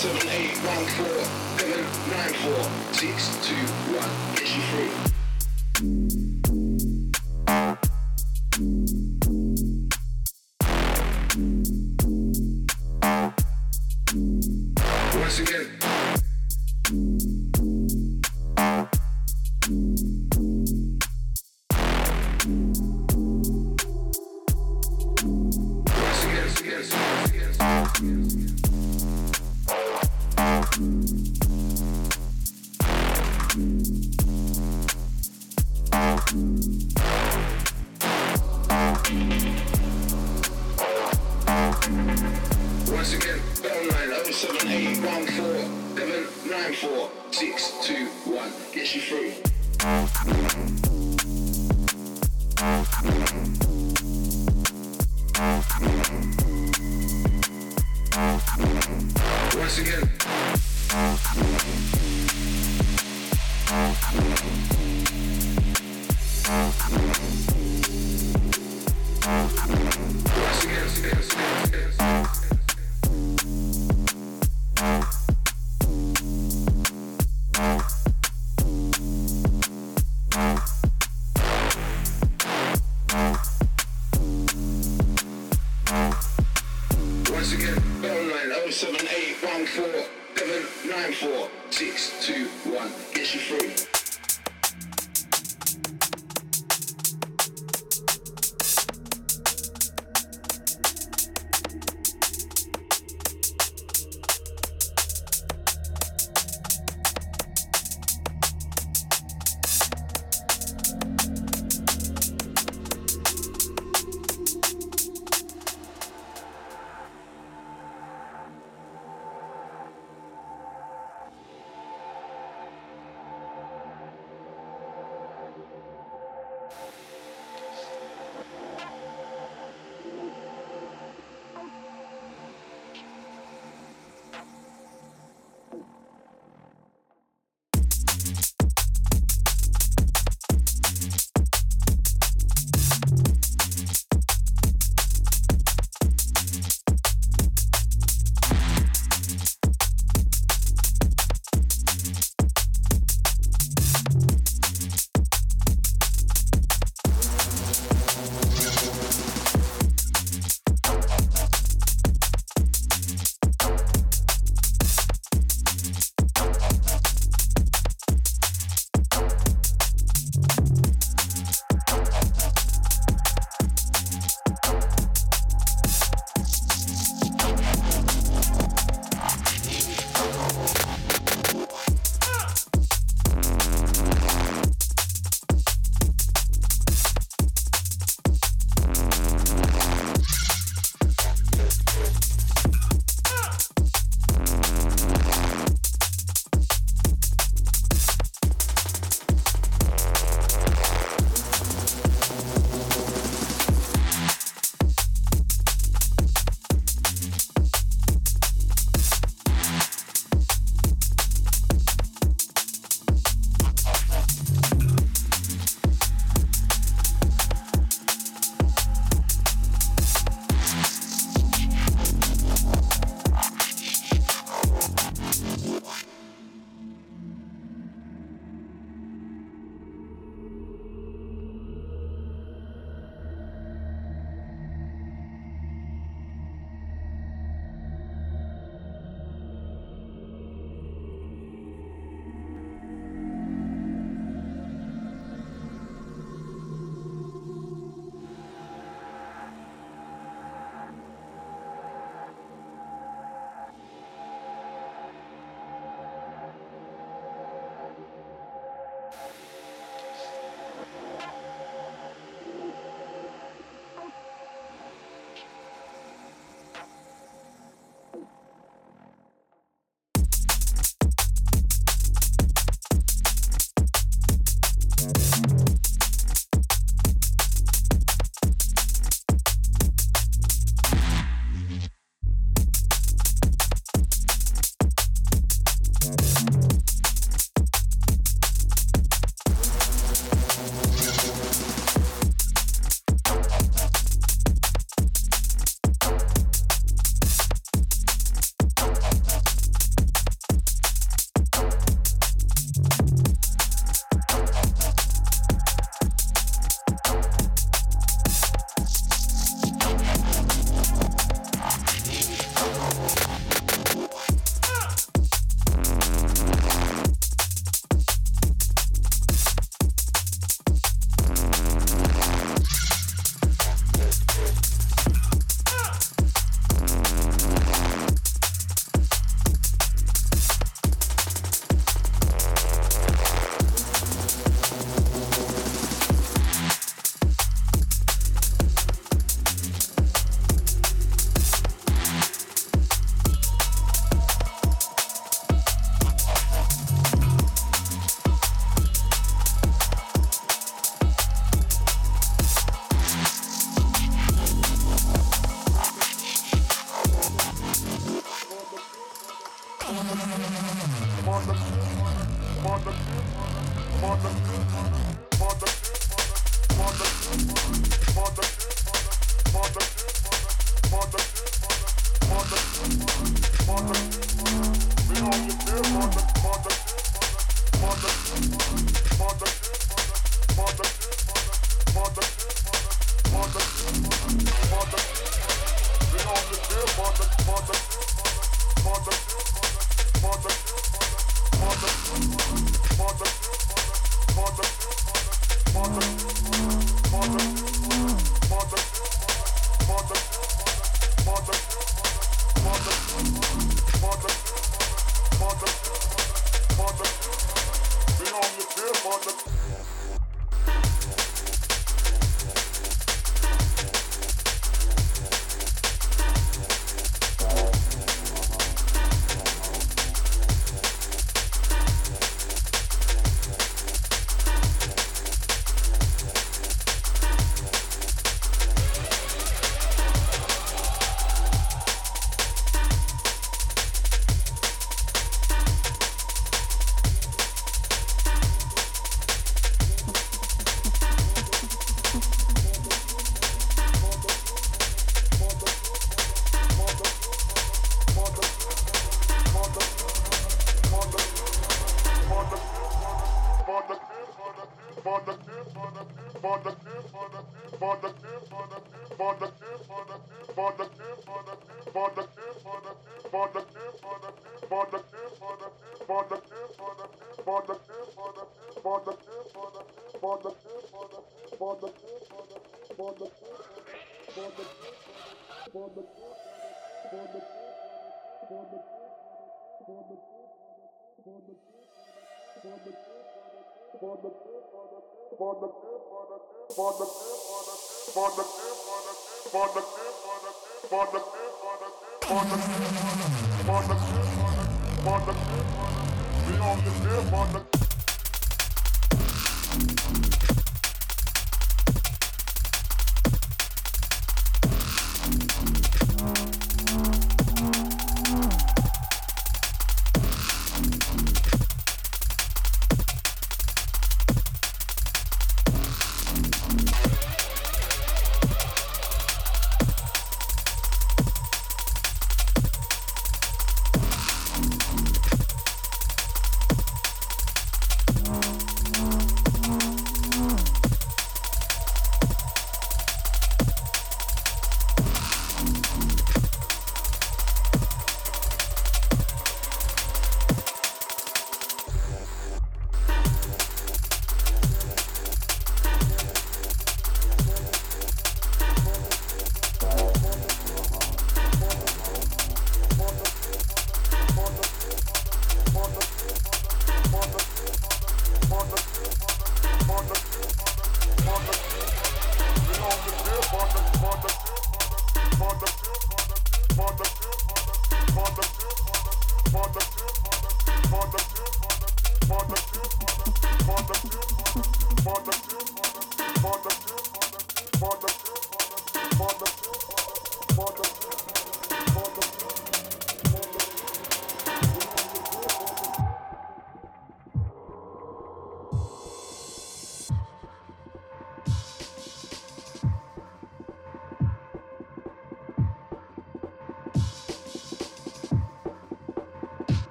seven eight one four seven nine four six two one. Get three free. on the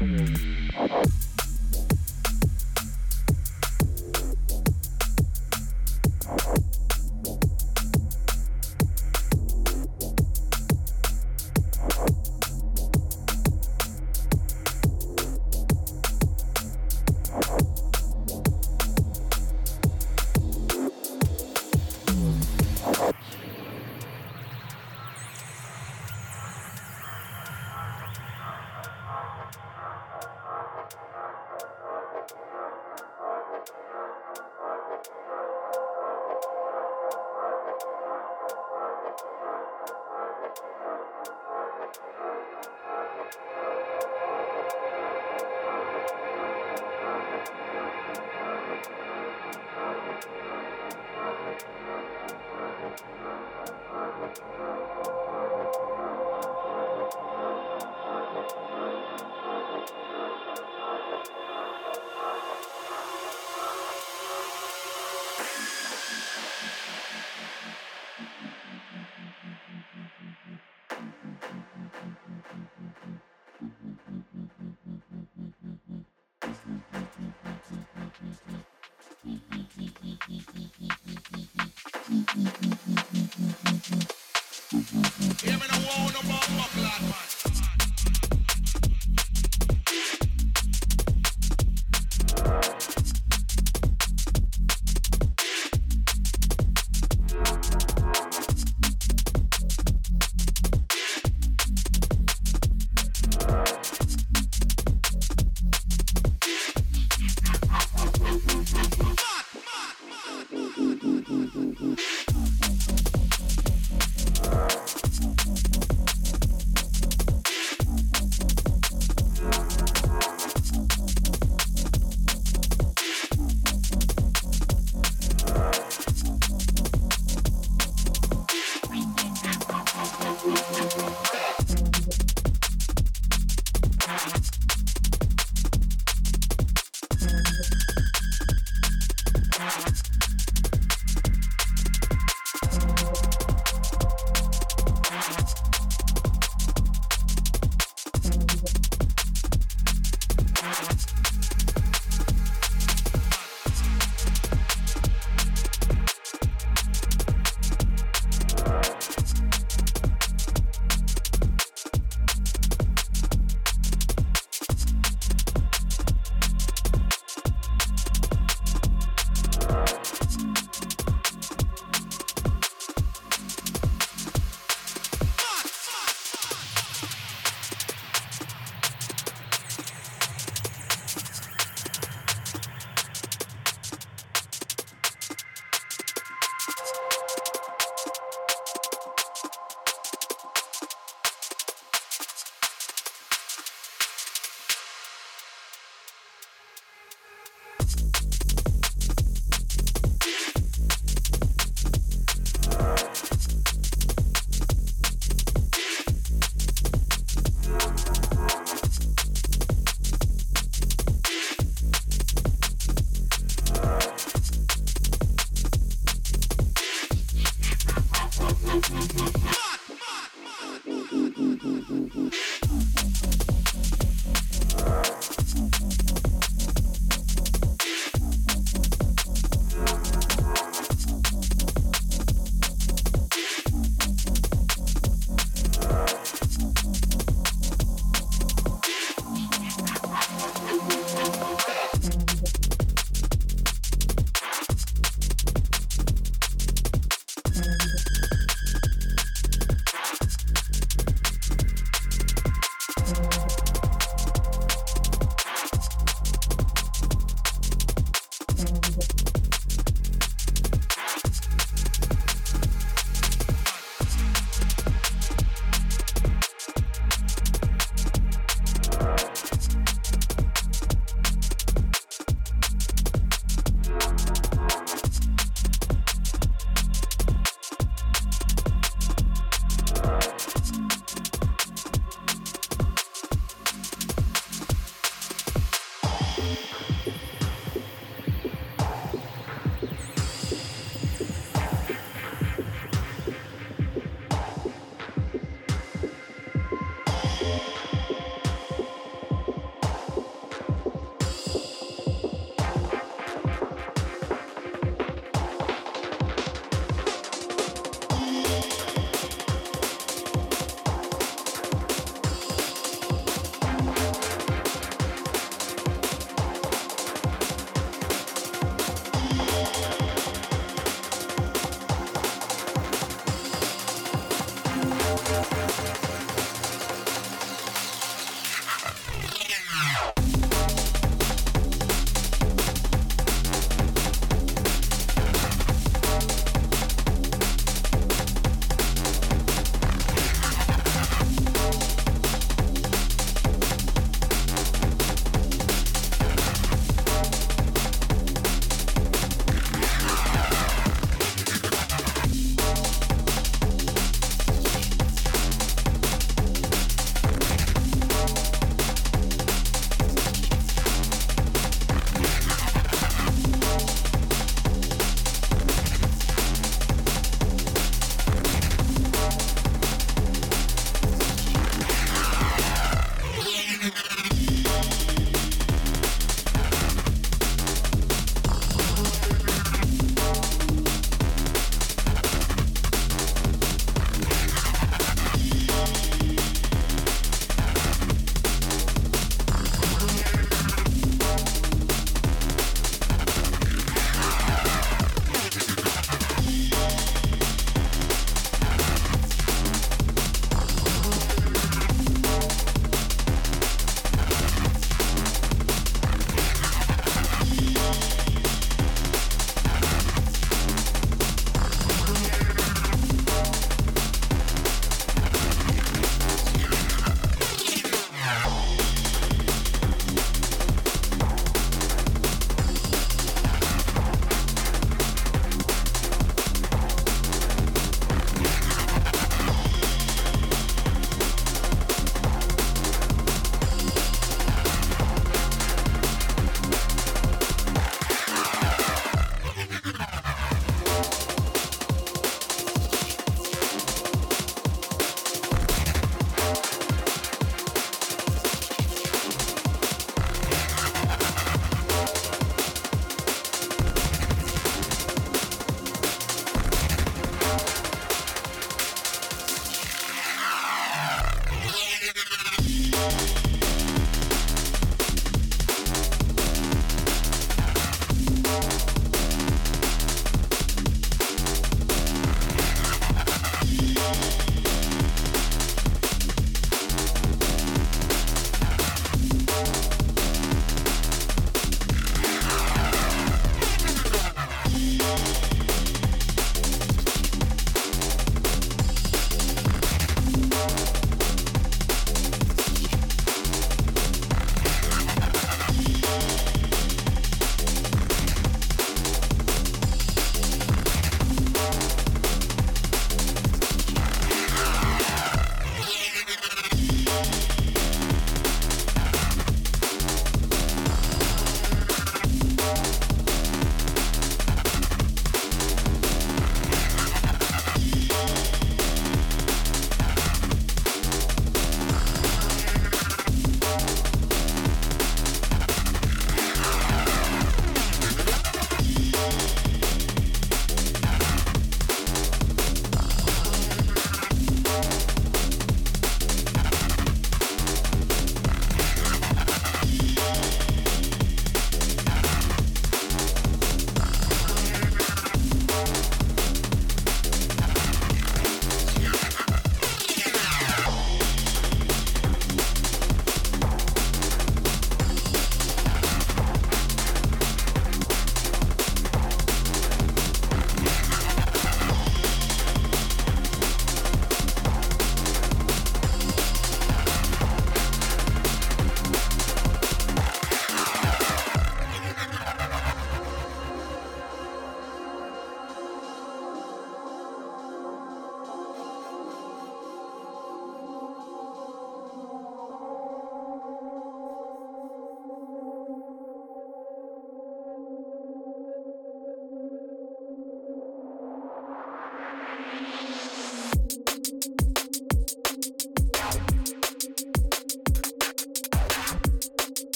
Música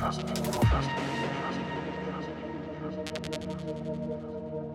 Thank you.